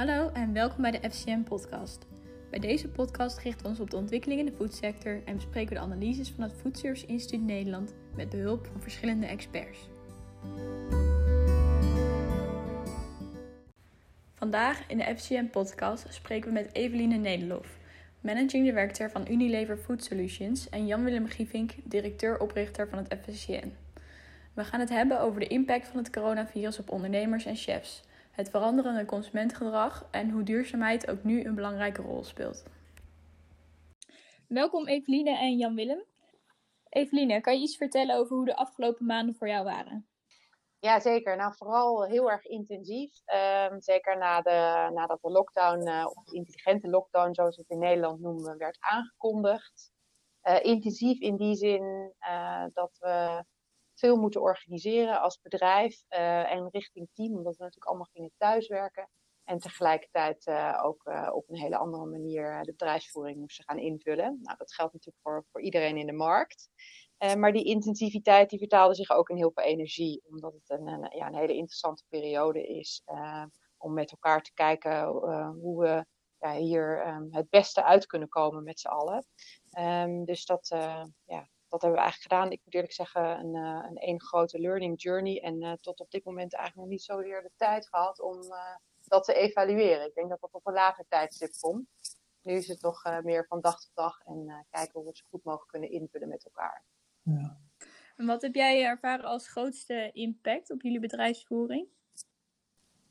Hallo en welkom bij de FCM podcast. Bij deze podcast richten we ons op de ontwikkeling in de foodsector en bespreken we de analyses van het Food Service Instituut Nederland met behulp van verschillende experts. Vandaag in de FCM podcast spreken we met Eveline Nederlof, Managing Director van Unilever Food Solutions en Jan-Willem Gievink, directeur-oprichter van het FCN. We gaan het hebben over de impact van het coronavirus op ondernemers en chefs het veranderende consumentengedrag en hoe duurzaamheid ook nu een belangrijke rol speelt. Welkom Eveline en Jan-Willem. Eveline, kan je iets vertellen over hoe de afgelopen maanden voor jou waren? Ja, zeker. Nou, vooral heel erg intensief. Ehm, zeker na de, nadat de lockdown, uh, of de intelligente lockdown, zoals we het in Nederland noemen, werd aangekondigd. Uh, intensief in die zin uh, dat we veel moeten organiseren als bedrijf uh, en richting team, omdat we natuurlijk allemaal gingen thuiswerken. En tegelijkertijd uh, ook uh, op een hele andere manier de bedrijfsvoering moesten gaan invullen. Nou, dat geldt natuurlijk voor, voor iedereen in de markt. maar die intensiviteit die vertaalde zich ook in heel veel energie, omdat het een, een ja, een hele interessante periode is om met elkaar te kijken hoe we ja, hier um, het beste uit kunnen komen met z'n allen. Um, dus dat, ja, dat hebben we eigenlijk gedaan. Ik moet eerlijk zeggen, een, uh, een één grote learning journey. En uh, tot op dit moment eigenlijk nog niet zozeer de tijd gehad om uh, dat te evalueren. Ik denk dat dat op een later tijdstip komt. Nu is het nog meer van dag tot dag en kijken hoe we het zo goed mogelijk kunnen invullen met elkaar. Ja. En wat heb jij ervaren als grootste impact op jullie bedrijfsvoering?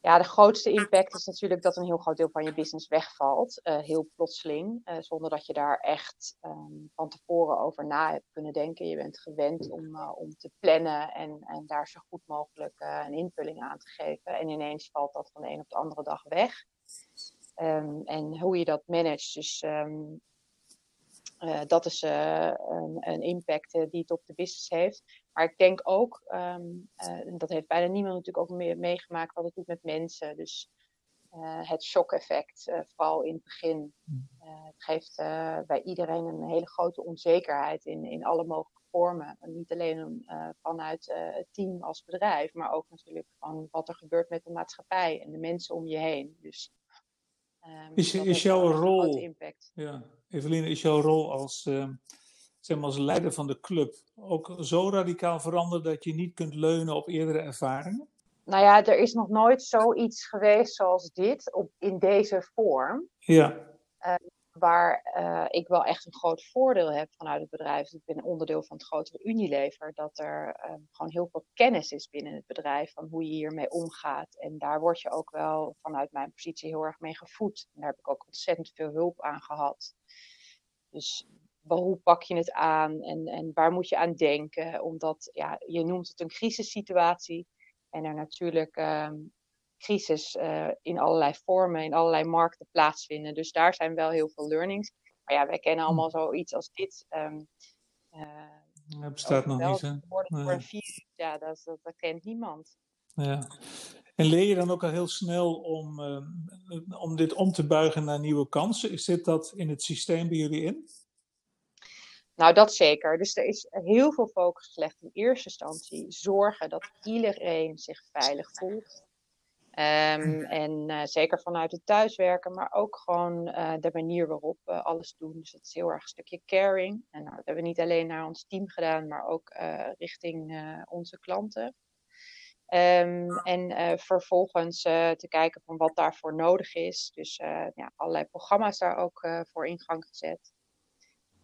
Ja, de grootste impact is natuurlijk dat een heel groot deel van je business wegvalt. Uh, heel plotseling. Uh, zonder dat je daar echt um, van tevoren over na hebt kunnen denken. Je bent gewend om, uh, om te plannen en, en daar zo goed mogelijk een invulling aan te geven. En ineens valt dat van de een op de andere dag weg. Um, en hoe je dat managt. Dus um, dat is een, een, impact die het op de business heeft. Maar ik denk ook, um, uh, dat heeft bijna niemand natuurlijk ook meer meegemaakt, wat het doet met mensen. Dus uh, het shock-effect, uh, vooral in het begin. Mm. het geeft bij iedereen een hele grote onzekerheid in, in alle mogelijke vormen. En niet alleen vanuit het team als bedrijf, maar ook natuurlijk van wat er gebeurt met de maatschappij en de mensen om je heen. Dus um, is, is jouw rol, ja, Eveline, is jouw rol als ehm, zeg maar, als leider van de club ook zo radicaal veranderd dat je niet kunt leunen op eerdere ervaringen? Nou ja, er is nog nooit zoiets geweest zoals dit op, in deze vorm. Ja. Uh, waar uh, ik wel echt een groot voordeel heb vanuit het bedrijf. Ik ben onderdeel van het grotere Unilever. Dat er uh, gewoon heel veel kennis is binnen het bedrijf van hoe je hiermee omgaat. En daar word je ook wel vanuit mijn positie heel erg mee gevoed. En daar heb ik ook ontzettend veel hulp aan gehad. Dus hoe pak je het aan en, en waar moet je aan denken? Omdat ja, je noemt het een crisissituatie en er natuurlijk um, crisis uh, in allerlei vormen, in allerlei markten plaatsvinden. Dus daar zijn wel heel veel learnings. Maar ja, wij kennen allemaal hm. zoiets als dit. Um, uh, dat bestaat nog niet, hè? Nee. Virus, ja, dat, dat, dat, kent niemand. Ja. En leer je dan ook al heel snel om, uh, om dit om te buigen naar nieuwe kansen? Zit dat in het systeem bij jullie in? Nou, dat zeker. Dus er is heel veel focus gelegd in eerste instantie. Zorgen dat iedereen zich veilig voelt. Um, en uh, zeker vanuit het thuiswerken, maar ook gewoon uh, de manier waarop we alles doen. Dus dat is heel erg een stukje caring. En nou, dat hebben we niet alleen naar ons team gedaan, maar ook uh, richting onze klanten. Um, en vervolgens te kijken van wat daarvoor nodig is. Dus ja, allerlei programma's daar ook voor in gang gezet.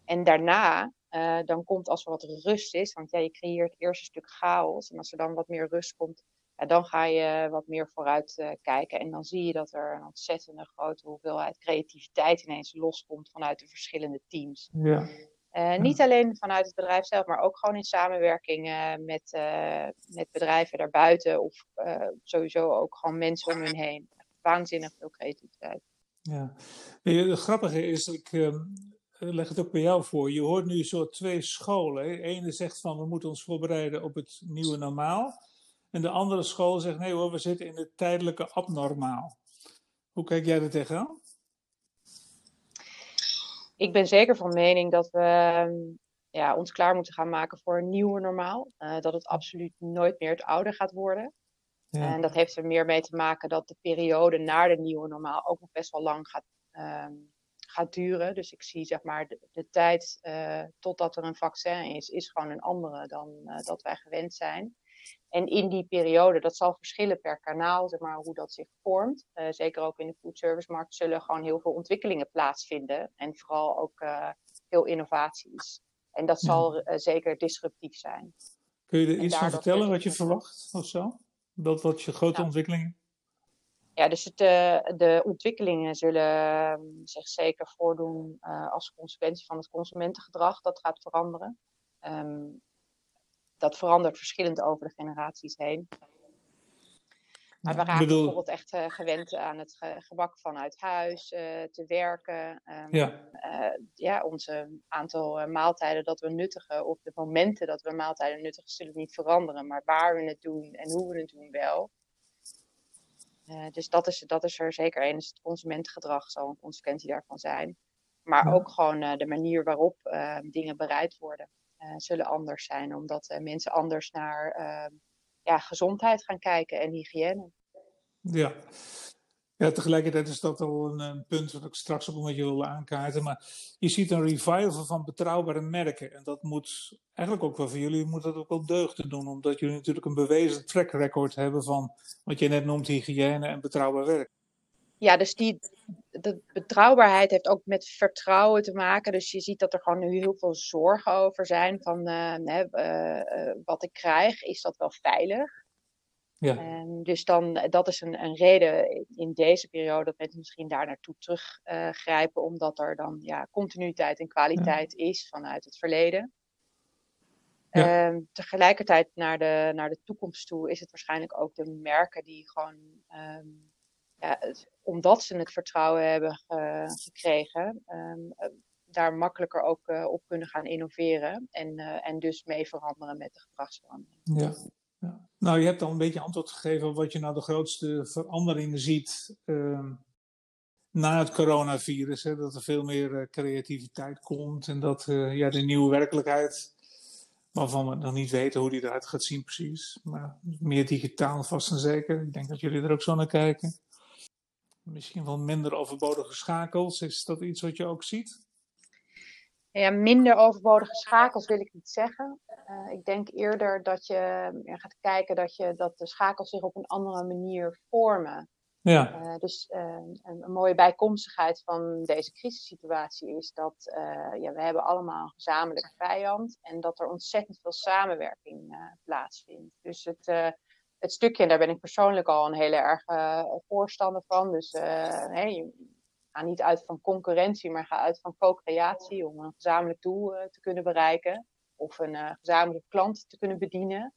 En daarna, uh, dan komt als er wat rust is, want ja, je creëert eerst een stuk chaos. En als er dan wat meer rust komt, ja, dan ga je wat meer vooruit uh, kijken. En dan zie je dat er een ontzettende grote hoeveelheid creativiteit ineens loskomt vanuit de verschillende teams. Ja. Uh, niet alleen vanuit het bedrijf zelf, maar ook gewoon in samenwerking met, met bedrijven daarbuiten. Of sowieso ook gewoon mensen om hun heen. Waanzinnig veel creativiteit. Ja, het grappige is, ik, ehm, eh, leg het ook bij jou voor. Je hoort nu zo twee scholen. De ene zegt van we moeten ons voorbereiden op het nieuwe normaal. En de andere school zegt nee hoor, we zitten in het tijdelijke abnormaal. Hoe kijk jij er tegenaan? Ik ben zeker van mening dat we ehm, ja, ons klaar moeten gaan maken voor een nieuwe normaal. Uh, dat het absoluut nooit meer het oude gaat worden. En dat heeft er meer mee te maken dat de periode naar de nieuwe normaal ook nog best wel lang gaat, ehm, gaat duren. Dus ik zie zeg maar de, de tijd uh, totdat er een vaccin is, is gewoon een andere dan uh, dat wij gewend zijn. En in die periode, dat zal verschillen per kanaal, zeg maar, hoe dat zich vormt. Uh, zeker ook in de foodservice-markt zullen gewoon heel veel ontwikkelingen plaatsvinden. En vooral ook veel innovaties. En dat zal zeker disruptief zijn. Kun je er iets van vertellen wat je verwacht of zo? Dat wat je grote ontwikkelingen? Ja, dus het, uh, de ontwikkelingen zullen ehm, zich zeker voordoen uh, als consequentie van het consumentengedrag. Dat gaat veranderen. Um, dat verandert verschillend over de generaties heen. Maar we raken bedoel... bijvoorbeeld echt uh, gewend aan het ge gebak vanuit huis, te werken. Um, ja. ja, onze aantal maaltijden dat we nuttigen, of de momenten dat we maaltijden nuttigen, zullen niet veranderen. Maar waar we het doen en hoe we het doen wel. Uh, dus dat is, dat is er zeker één. Dus het consumentengedrag zal een consequentie daarvan zijn. Maar ook gewoon uh, de manier waarop uh, dingen bereid worden, zullen anders zijn. Omdat mensen anders naar ja, gezondheid gaan kijken en hygiëne. Ja. Ja, tegelijkertijd is dat al een, een, punt wat ik straks ook met je wil aankaarten. Maar je ziet een revival van betrouwbare merken. En dat moet eigenlijk ook wel voor jullie moet dat ook wel deugd doen. Omdat jullie natuurlijk een bewezen track record hebben van wat je net noemt hygiëne en betrouwbaar werk. Ja, dus die de betrouwbaarheid heeft ook met vertrouwen te maken. Dus je ziet dat er gewoon nu heel veel zorgen over zijn. Van uh, uh, wat ik krijg, is dat wel veilig? Ja. Um, dus dan, eh, dat is een, een reden in deze periode dat mensen misschien daar naartoe teruggrijpen, uh, omdat er dan ja, continuïteit en kwaliteit ja. is vanuit het verleden. Ja. Um, tegelijkertijd naar de, naar de toekomst toe is het waarschijnlijk ook de merken die gewoon, um, ja, het, omdat ze het vertrouwen hebben ge, gekregen, daar makkelijker ook uh, op kunnen gaan innoveren en, en dus mee veranderen met de gedragsverandering. Ja. Ja. Nou, je hebt al een beetje antwoord gegeven op wat je nou de grootste veranderingen ziet uh, na het coronavirus. Hè, dat er veel meer uh, creativiteit komt en dat uh, ja, de nieuwe werkelijkheid, waarvan we nog niet weten hoe die eruit gaat zien precies, maar meer digitaal vast en zeker. Ik denk dat jullie er ook zo naar kijken. Misschien wel minder overbodige schakels. Is dat iets wat je ook ziet? Ja, minder overbodige schakels wil ik niet zeggen. Uh, ik denk eerder dat je ja, gaat kijken dat, je, dat de schakels zich op een andere manier vormen. Ja. Uh, dus uh, een, een, mooie bijkomstigheid van deze crisissituatie is dat ja, we hebben allemaal een gezamenlijke vijand en dat er ontzettend veel samenwerking plaatsvindt. Dus het, het stukje, en daar ben ik persoonlijk al een hele erg voorstander van. Dus hey, ga niet uit van concurrentie, maar ga uit van co-creatie om een gezamenlijk doel uh, te kunnen bereiken of een uh, gezamenlijke klant te kunnen bedienen.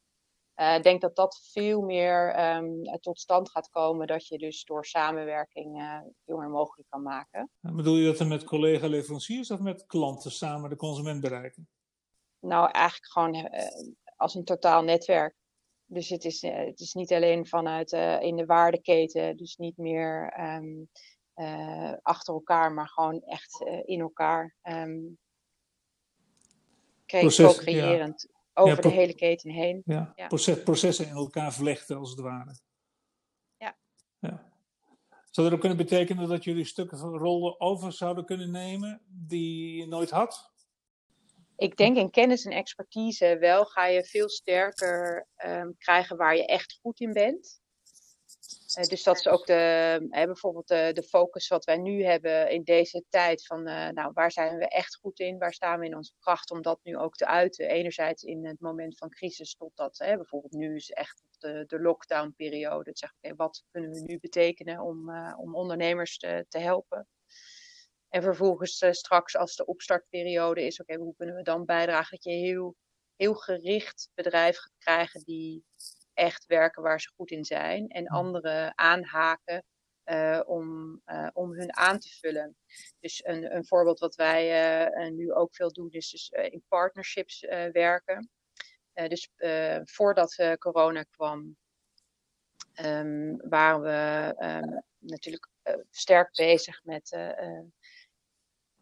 Uh, ik denk dat dat veel meer um, tot stand gaat komen, dat je dus door samenwerking veel meer mogelijk kan maken. En bedoel je dat er met collega-leveranciers of met klanten samen de consument bereiken? Nou, eigenlijk gewoon als een totaal netwerk. Dus het is, het is niet alleen vanuit in de waardeketen, dus niet meer um, uh, achter elkaar, maar gewoon echt uh, in elkaar. Um, co-creërend ja. over ja, de hele keten heen. Ja. Proces, processen in elkaar vlechten als het ware. Ja. ja. Zou dat ook kunnen betekenen dat jullie stukken van rollen over zouden kunnen nemen die je nooit had? Ik denk in kennis en expertise wel ga je veel sterker um, krijgen waar je echt goed in bent. Uh, dus dat is ook de, bijvoorbeeld de, de, focus wat wij nu hebben in deze tijd van, uh, nou, waar zijn we echt goed in? Waar staan we in onze kracht om dat nu ook te uiten? Enerzijds in het moment van crisis totdat, bijvoorbeeld nu is echt de, de lockdown-periode. Zeg, okay, wat kunnen we nu betekenen om, om ondernemers te, te helpen? En vervolgens straks als de opstartperiode is, oké, hoe kunnen we dan bijdragen dat je heel, heel gericht bedrijf gaat krijgen die echt werken waar ze goed in zijn en anderen aanhaken uh, om, uh, om hun aan te vullen. Dus een, een voorbeeld wat wij uh, nu ook veel doen is dus in partnerships werken. dus voordat corona kwam, um, waren we um, natuurlijk sterk bezig met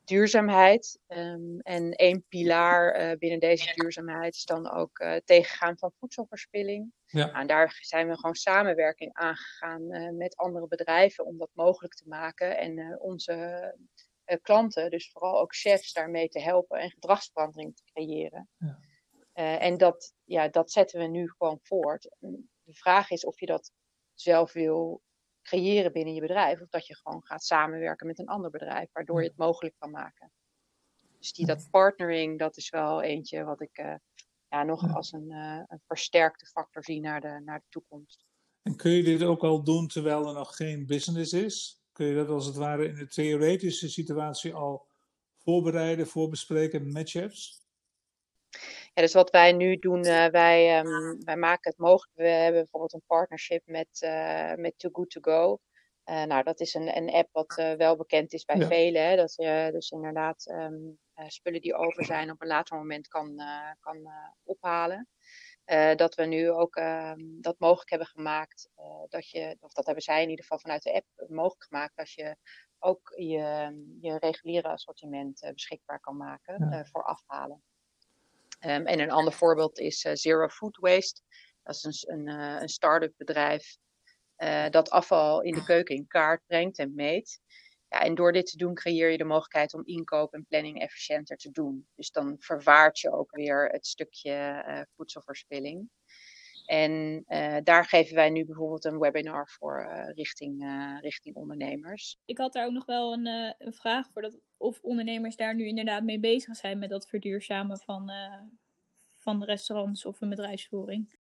duurzaamheid. Ehm, en één pilaar uh, binnen deze duurzaamheid is dan ook uh, tegengaan van voedselverspilling. Ja. Nou, en daar zijn we gewoon samenwerking aangegaan uh, met andere bedrijven om dat mogelijk te maken. En onze klanten, dus vooral ook chefs, daarmee te helpen en gedragsverandering te creëren. Ja. en dat, ja, dat zetten we nu gewoon voort. De vraag is of je dat zelf wil creëren binnen je bedrijf. Of dat je gewoon gaat samenwerken met een ander bedrijf, waardoor je het mogelijk kan maken. Dus die, dat partnering, dat is wel eentje wat ik uh, ja, nog als een, uh, een versterkte factor zie naar de, naar de toekomst. En kun je dit ook al doen terwijl er nog geen business is? Kun je dat als het ware in de theoretische situatie al voorbereiden, voorbespreken met chefs? Ja, dus wat wij nu doen, uh, wij, um, wij maken het mogelijk. We hebben bijvoorbeeld een partnership met, uh, met Too Good To Go. Uh, nou, dat is een, een app wat wel bekend is bij ja. velen. Hè, dat je dus inderdaad um, spullen die over zijn op een later moment kan, kan ophalen. dat we nu ook um, dat mogelijk hebben gemaakt. dat je, of dat hebben zij in ieder geval vanuit de app mogelijk gemaakt. Dat je ook je, je reguliere assortiment beschikbaar kan maken ja. voor afhalen. Um, en een ander voorbeeld is uh, Zero Food Waste. Dat is een, een, uh, een start-up bedrijf uh, dat afval in de keuken in kaart brengt en meet. Ja, en door dit te doen creëer je de mogelijkheid om inkoop en planning efficiënter te doen. Dus dan verwaart je ook weer het stukje voedselverspilling. En daar geven wij nu bijvoorbeeld een webinar voor richting, richting ondernemers. Ik had daar ook nog wel een, een vraag voor dat of ondernemers daar nu inderdaad mee bezig zijn met dat verduurzamen van, van restaurants of een bedrijfsvoering.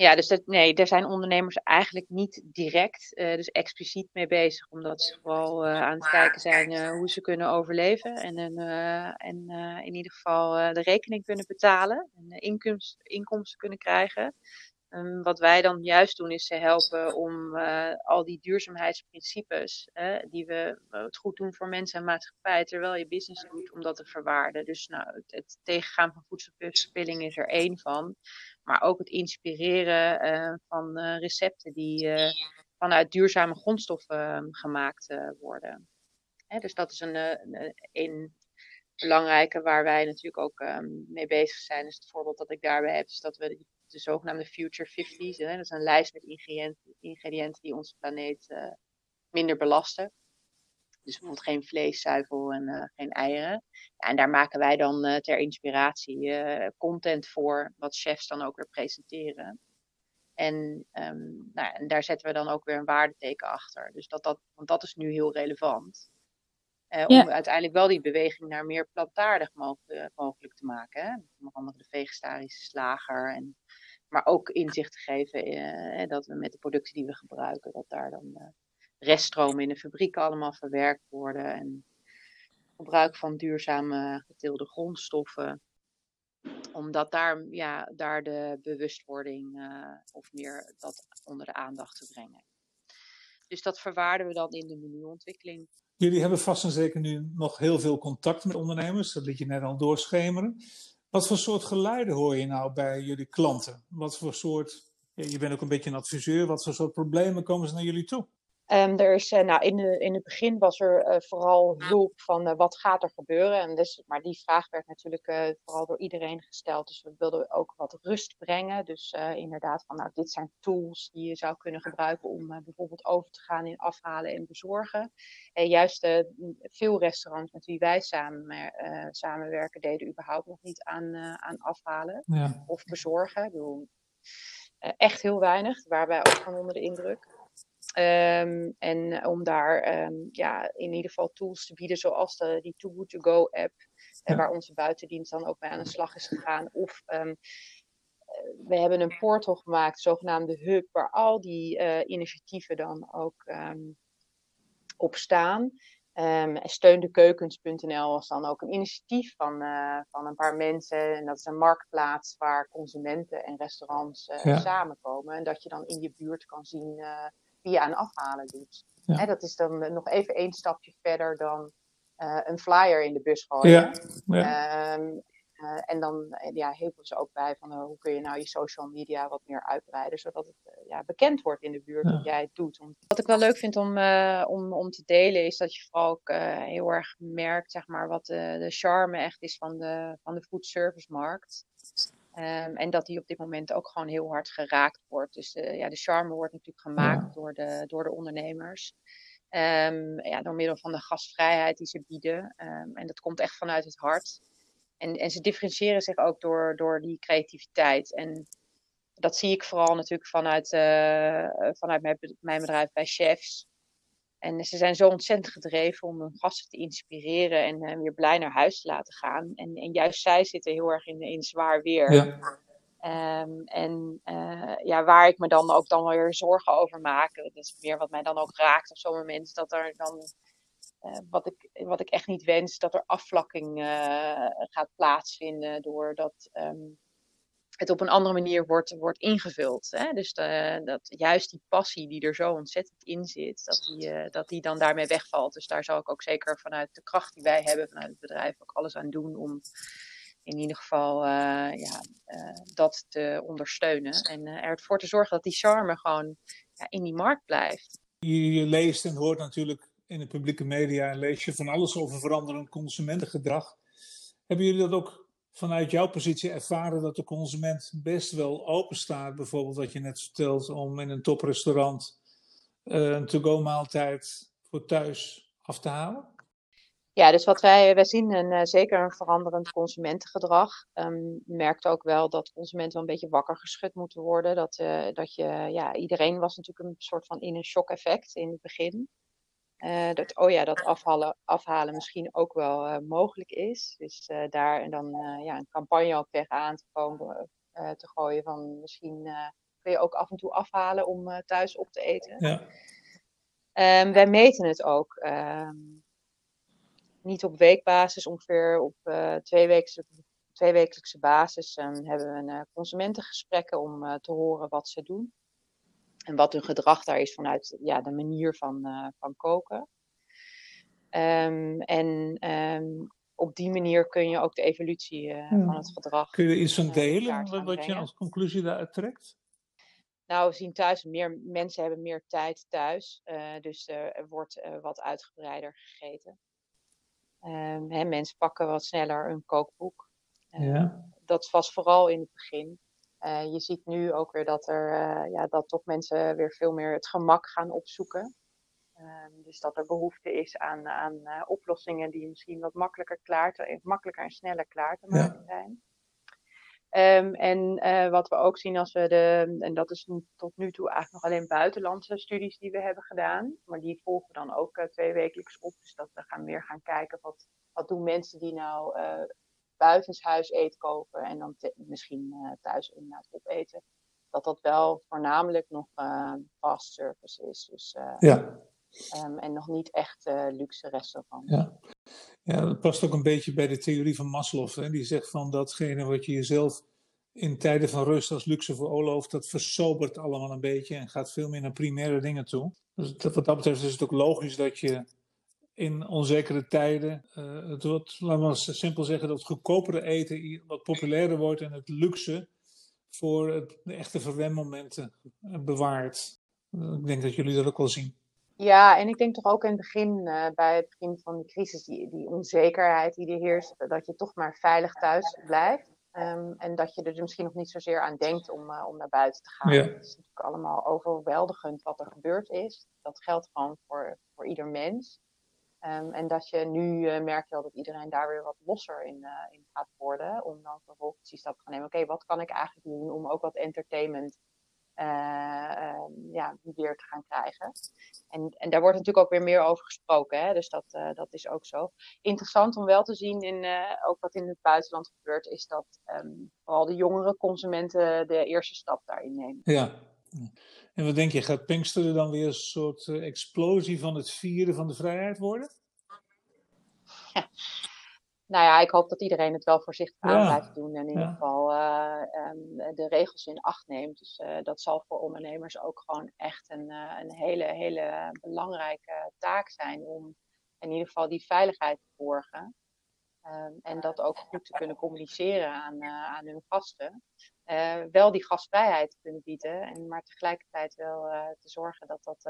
Ja, dus dat, nee, daar zijn ondernemers eigenlijk niet direct, uh, dus expliciet mee bezig, omdat ze vooral uh, aan het kijken zijn hoe ze kunnen overleven en, en in ieder geval de rekening kunnen betalen en inkomsten, kunnen krijgen. Um, wat wij dan juist doen is ze helpen om al die duurzaamheidsprincipes, die we het goed doen voor mensen en maatschappij, terwijl je business doet, om dat te verwaarden. Dus nou, het, het tegengaan van voedselverspilling is er één van. Maar ook het inspireren uh, van recepten die vanuit duurzame grondstoffen ehm, gemaakt worden. Hè, dus dat is een, een, een belangrijke waar wij natuurlijk ook um, mee bezig zijn. Dus het voorbeeld dat ik daarbij heb, is dat we de zogenaamde Future 50s. Hè? Dat is een lijst met ingrediënten, ingrediënten die onze planeet uh, minder belasten. Dus bijvoorbeeld geen vlees, zuivel en uh, geen eieren. Ja, en daar maken wij dan uh, ter inspiratie content voor, wat chefs dan ook weer presenteren. En, um, nou, en daar zetten we dan ook weer een waardeteken achter. Dus dat, dat, want dat is nu heel relevant. Ja. Om uiteindelijk wel die beweging naar meer plantaardig mogelijk, mogelijk te maken. Hè? Onder andere de vegetarische slager en maar ook inzicht te geven dat we met de producten die we gebruiken, dat daar dan reststromen in de fabrieken allemaal verwerkt worden. En gebruik van duurzame geteelde grondstoffen. Omdat daar, ja, daar de bewustwording uh, of meer dat onder de aandacht te brengen. Dus dat verwaarden we dan in de menuontwikkeling. Jullie hebben vast en zeker nu nog heel veel contact met ondernemers, dat liet je net al doorschemeren. Wat voor soort geluiden hoor je nou bij jullie klanten? Wat voor soort, je bent ook een beetje een adviseur, wat voor soort problemen komen ze naar jullie toe? Um, er is, uh, nou, in, de, in het begin was er uh, vooral hulp van uh, wat gaat er gebeuren. En dus, maar die vraag werd natuurlijk vooral door iedereen gesteld. Dus we wilden ook wat rust brengen. Dus inderdaad van nou, dit zijn tools die je zou kunnen gebruiken om bijvoorbeeld over te gaan in afhalen en bezorgen. En juist veel restaurants met wie wij samen, samenwerken deden überhaupt nog niet aan, aan afhalen ja. of bezorgen. Ik bedoel, echt heel weinig. Daar waren wij ook van onder de indruk. Um, en om daar um, ja, in ieder geval tools te bieden, zoals de, die Too Good To Go app, ja. waar onze buitendienst dan ook mee aan de slag is gegaan. Of um, we hebben een portal gemaakt, zogenaamde hub, waar al die uh, initiatieven dan ook op staan. Um, steundekeukens.nl was dan ook een initiatief van, uh, van een paar mensen. En dat is een marktplaats waar consumenten en restaurants uh, ja. samenkomen. En dat je dan in je buurt kan zien die je aan afhalen doet. Ja. Hè, dat is dan nog even één stapje verder dan uh, een flyer in de bus gooien. Ja. ja. Um, Uh, en dan uh, ja, hielpen ze ook bij van hoe kun je nou je social media wat meer uitbreiden, zodat het ja, bekend wordt in de buurt ja. dat jij het doet. Wat ik wel leuk vind om, om, om te delen, is dat je vooral ook heel erg merkt zeg maar, wat de, de charme echt is van de, van de food service markt. Um, en dat die op dit moment ook gewoon heel hard geraakt wordt. Dus de, ja, de charme wordt natuurlijk gemaakt ja. door, de, door de ondernemers. Um, ja, door middel van de gastvrijheid die ze bieden. Um, en dat komt echt vanuit het hart. En, en ze differentiëren zich ook door, door die creativiteit. En dat zie ik vooral natuurlijk vanuit, uh, vanuit mijn, mijn bedrijf bij Chefs. En ze zijn zo ontzettend gedreven om hun gasten te inspireren en uh, weer blij naar huis te laten gaan. En, en juist zij zitten heel erg in, in zwaar weer. Ja. Um, en uh, ja, waar ik me dan ook dan weer zorgen over maak, dat is meer wat mij dan ook raakt op zo'n moment, dat er dan, uh, wat, ik, wat ik echt niet wens, dat er afvlakking gaat plaatsvinden doordat um, het op een andere manier wordt, wordt ingevuld. Hè? Dus dat juist die passie die er zo ontzettend in zit, dat die, uh, dat die dan daarmee wegvalt. Dus daar zal ik ook zeker vanuit de kracht die wij hebben, vanuit het bedrijf, ook alles aan doen om in ieder geval uh, ja, uh, dat te ondersteunen. En ervoor te zorgen dat die charme gewoon in die markt blijft. Je, je leest en hoort natuurlijk in de publieke media en lees je van alles over veranderend consumentengedrag. Hebben jullie dat ook vanuit jouw positie ervaren dat de consument best wel open staat, bijvoorbeeld wat je net vertelt, om in een toprestaurant uh, een to-go maaltijd voor thuis af te halen? Ja, dus wat wij, wij zien een, uh, zeker een veranderend consumentengedrag. Um, merkt ook wel dat consumenten wel een beetje wakker geschud moeten worden. Dat, uh, dat je, ja, iedereen was natuurlijk een soort van in een shock effect in het begin. Uh, dat, oh ja, dat afhalen, afhalen misschien ook wel uh, mogelijk is. Dus uh, daar en dan ja, een campagne ook tegenaan te, komen, te gooien van misschien kun je ook af en toe afhalen om thuis op te eten. Ja. Um, wij meten het ook. Um, niet op weekbasis, ongeveer op tweewekelijkse, tweewekelijkse basis um, hebben we consumentengesprekken om te horen wat ze doen. En wat hun gedrag daar is vanuit ja, de manier van, uh, van koken. Um, en um, op die manier kun je ook de evolutie uh, hmm. van het gedrag. Kun je iets van delen, wat brengen? je als conclusie daaruit trekt? Nou, we zien thuis meer mensen hebben meer tijd thuis. Uh, dus er wordt wat uitgebreider gegeten. Um, hè, mensen pakken wat sneller een kookboek. Ja. Dat was vooral in het begin. Uh, je ziet nu ook weer dat er uh, ja, dat toch mensen weer veel meer het gemak gaan opzoeken. Uh, dus dat er behoefte is aan, aan uh, oplossingen die misschien wat makkelijker, klaar te, makkelijker en sneller klaar te maken zijn. Um, en wat we ook zien als we de, en dat is tot nu toe eigenlijk nog alleen buitenlandse studies die we hebben gedaan, maar die volgen we dan ook twee wekelijks op. Dus dat we gaan meer gaan kijken wat, wat doen mensen die nou buitenshuis eet kopen en dan misschien uh, thuis inderdaad opeten. Dat dat wel voornamelijk nog uh, fast service is. Dus, uh, ja. Um, en nog niet echt luxe restaurants. Ja. ja, dat past ook een beetje bij de theorie van Maslow. Hè? Die zegt van datgene wat je jezelf in tijden van rust als luxe veroorlooft, dat versobert allemaal een beetje en gaat veel meer naar primaire dingen toe. Dus dat, wat dat betreft is het ook logisch dat je in onzekere tijden. Uh, het wordt, laten we simpel zeggen, dat goedkopere eten wat populairder wordt en het luxe voor het, de echte verwendmomenten uh, bewaart. Uh, ik denk dat jullie dat ook wel zien. Ja, en ik denk toch ook in het begin, bij het begin van de crisis, die, die onzekerheid die er heerst, dat je toch maar veilig thuis blijft. Um, en dat je er misschien nog niet zozeer aan denkt om, om naar buiten te gaan. Ja. Het is natuurlijk allemaal overweldigend wat er gebeurd is. Dat geldt gewoon voor, voor ieder mens. Um, en dat je nu uh, merkt wel dat iedereen daar weer wat losser in, uh, in gaat worden. Om dan vervolgens die stap te gaan nemen. Oké, wat kan ik eigenlijk doen om ook wat entertainment uh, ja, weer te gaan krijgen. En, en daar wordt natuurlijk ook weer meer over gesproken. Hè? Dus dat, dat is ook zo. Interessant om wel te zien, in, ook wat in het buitenland gebeurt, is dat um, vooral de jongere consumenten de eerste stap daarin nemen. Ja. En wat denk je, gaat Pinksteren dan weer een soort uh, explosie van het vieren van de vrijheid worden? Ja. Nou ja, ik hoop dat iedereen het wel voorzichtig aan ja. blijft doen en in ja. ieder geval uh, um, de regels in acht neemt. Dus uh, dat zal voor ondernemers ook gewoon echt een, een hele, hele belangrijke taak zijn om in ieder geval die veiligheid te borgen. Ehm, en dat ook goed te kunnen communiceren aan, aan hun gasten. Wel die gastvrijheid te kunnen bieden, en, maar tegelijkertijd wel te zorgen dat dat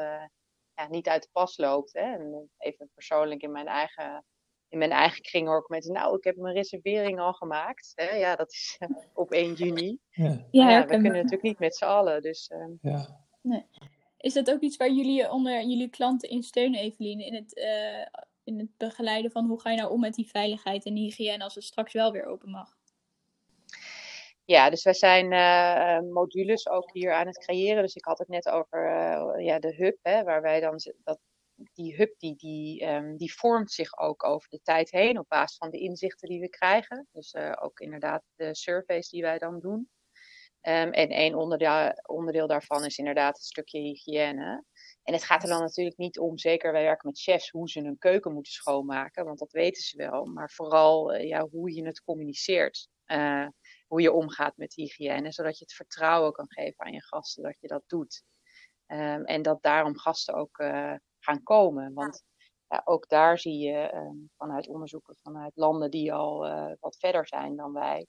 ja, niet uit de pas loopt. Hè? En even persoonlijk in mijn eigen in mijn eigen kring hoor ik mensen, nou, ik heb mijn reservering al gemaakt. Hè? Ja, dat is op 1 juni. Ja, ja we kunnen natuurlijk niet met z'n allen. Dus, uh... ja. nee. Is dat ook iets waar jullie onder jullie klanten in steunen, Eveline? In het, uh, in het begeleiden van hoe ga je nou om met die veiligheid en hygiëne als het straks wel weer open mag? Ja, dus wij zijn uh, modules ook hier aan het creëren. Dus ik had het net over uh, ja, de hub, hè, waar wij dan dat die hub die, die, um, die vormt zich ook over de tijd heen op basis van de inzichten die we krijgen. Dus ook inderdaad de surveys die wij dan doen. Um, en één onderdeel, onderdeel daarvan is inderdaad het stukje hygiëne. En het gaat er dan natuurlijk niet om, zeker wij werken met chefs, hoe ze hun keuken moeten schoonmaken, want dat weten ze wel. Maar vooral ja, hoe je het communiceert. Uh, hoe je omgaat met hygiëne, zodat je het vertrouwen kan geven aan je gasten dat je dat doet. Um, en dat daarom gasten ook uh, gaan komen. Want ja, ook daar zie je um, vanuit onderzoeken vanuit landen die al uh, wat verder zijn dan wij,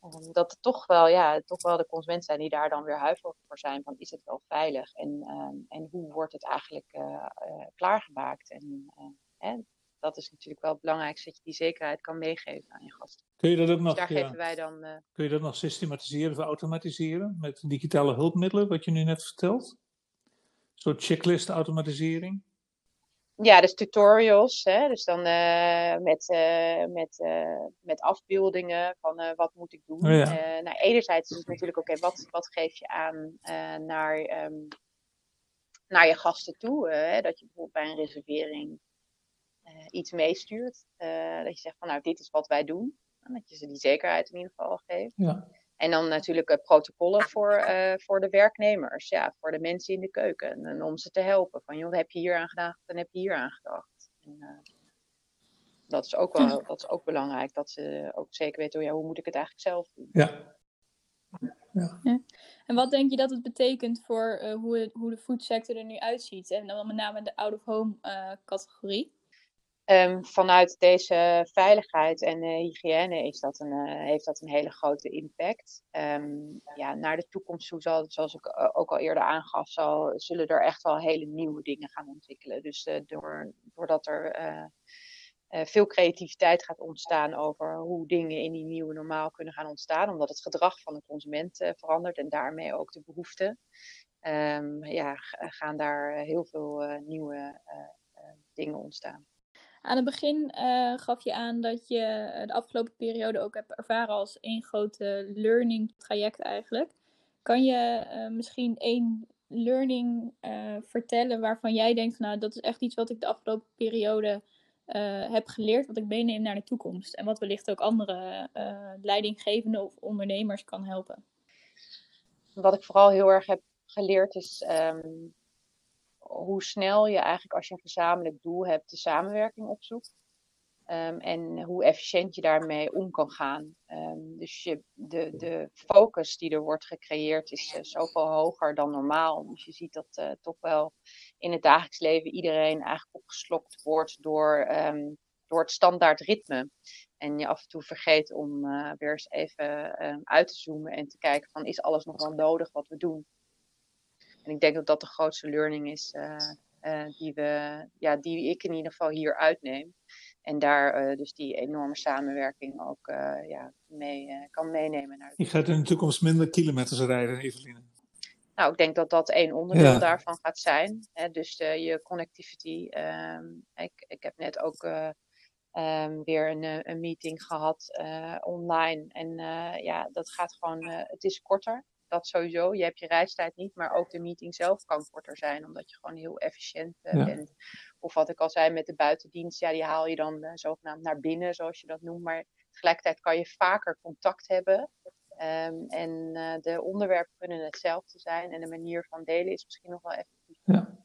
um, dat het toch wel, ja, toch wel de consumenten zijn die daar dan weer huiverig voor zijn van is het wel veilig en, en hoe wordt het eigenlijk uh, uh, klaargemaakt. En hè, dat is natuurlijk wel het belangrijkste, dat je die zekerheid kan meegeven aan je gasten. Kun je dat ook dus nog, daar ja, geven wij dan, kun je dat nog systematiseren of automatiseren met digitale hulpmiddelen, wat je nu net vertelt? soort checklist automatisering? Ja, dus tutorials. Hè? Dus dan uh, met, uh, met, uh, met afbeeldingen van wat moet ik doen. Oh, ja. nou, enerzijds is het natuurlijk oké, okay, wat, wat geef je aan naar, um, naar je gasten toe. Hè? Dat je bijvoorbeeld bij een reservering iets meestuurt. dat je zegt van nou, dit is wat wij doen. Dat je ze die zekerheid in ieder geval geeft. Ja. En dan natuurlijk uh, protocollen voor, uh, voor de werknemers, ja, voor de mensen in de keuken. En om ze te helpen. Van joh, heb je hier aan gedacht en heb je hier aan gedacht. En, uh, dat, is ook wel, dat is ook belangrijk, dat ze ook zeker weten, oh ja, hoe moet ik het eigenlijk zelf doen. Ja. Ja. ja. En wat denk je dat het betekent voor hoe, het, hoe de foodsector er nu uitziet? En dan met name de out-of-home categorie? Um, vanuit deze veiligheid en uh, hygiëne is dat een, uh, heeft dat een hele grote impact. Um, ja, naar de toekomst toe zal, zoals ik uh, ook al eerder aangaf, zal, zullen er echt wel hele nieuwe dingen gaan ontwikkelen. Dus door, doordat er veel creativiteit gaat ontstaan over hoe dingen in die nieuwe normaal kunnen gaan ontstaan, omdat het gedrag van de consument verandert en daarmee ook de behoeften, um, ja, gaan daar heel veel nieuwe dingen ontstaan. Aan het begin uh, gaf je aan dat je eh, de afgelopen periode ook hebt ervaren als één grote learning traject eigenlijk. Kan je uh, misschien één learning vertellen waarvan jij denkt, nou dat is echt iets wat ik de afgelopen periode heb geleerd, wat ik meeneem naar de toekomst. En wat wellicht ook andere leidinggevenden of ondernemers kan helpen. Wat ik vooral heel erg heb geleerd is um, hoe snel je eigenlijk als je een gezamenlijk doel hebt de samenwerking opzoekt. Um, en hoe efficiënt je daarmee om kan gaan. Um, dus je, de, de focus die er wordt gecreëerd is uh, zoveel hoger dan normaal. Dus je ziet dat uh, toch wel in het dagelijks leven iedereen eigenlijk opgeslokt wordt door, um, door het standaard ritme. En je af en toe vergeet om uh, weer eens even uit te zoomen en te kijken van is alles nog wel nodig wat we doen. En ik denk dat dat de grootste learning is uh, die, we, ja, die ik in ieder geval hier uitneem. En daar uh, dus die enorme samenwerking ook ja, mee, kan meenemen. Naar Je gaat in de toekomst minder kilometers rijden, Eveline. Nou, ik denk dat dat één onderdeel ja. daarvan gaat zijn. Hè? Dus je connectivity. Um, ik, ik heb net ook um, weer een, een meeting gehad online. En ja, dat gaat gewoon, het is korter dat sowieso. Je hebt je reistijd niet, maar ook de meeting zelf kan korter zijn, omdat je gewoon heel efficiënt uh, bent. Of wat ik al zei met de buitendienst, ja, die haal je dan uh, zogenaamd naar binnen, zoals je dat noemt. Maar tegelijkertijd kan je vaker contact hebben. Um, en uh, de onderwerpen kunnen hetzelfde zijn en de manier van delen is misschien nog wel effectief. Ja.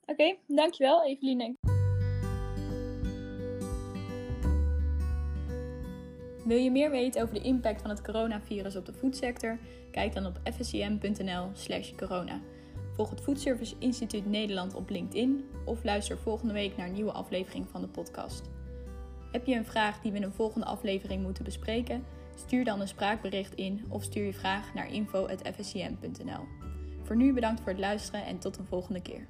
Oké, okay, dankjewel Eveline. Wil je meer weten over de impact van het coronavirus op de voedsector? Kijk dan op fscm.nl/slash corona. Volg het Foodservice Instituut Nederland op LinkedIn of luister volgende week naar een nieuwe aflevering van de podcast. Heb je een vraag die we in een volgende aflevering moeten bespreken? Stuur dan een spraakbericht in of stuur je vraag naar info.fscm.nl. Voor nu bedankt voor het luisteren en tot een volgende keer.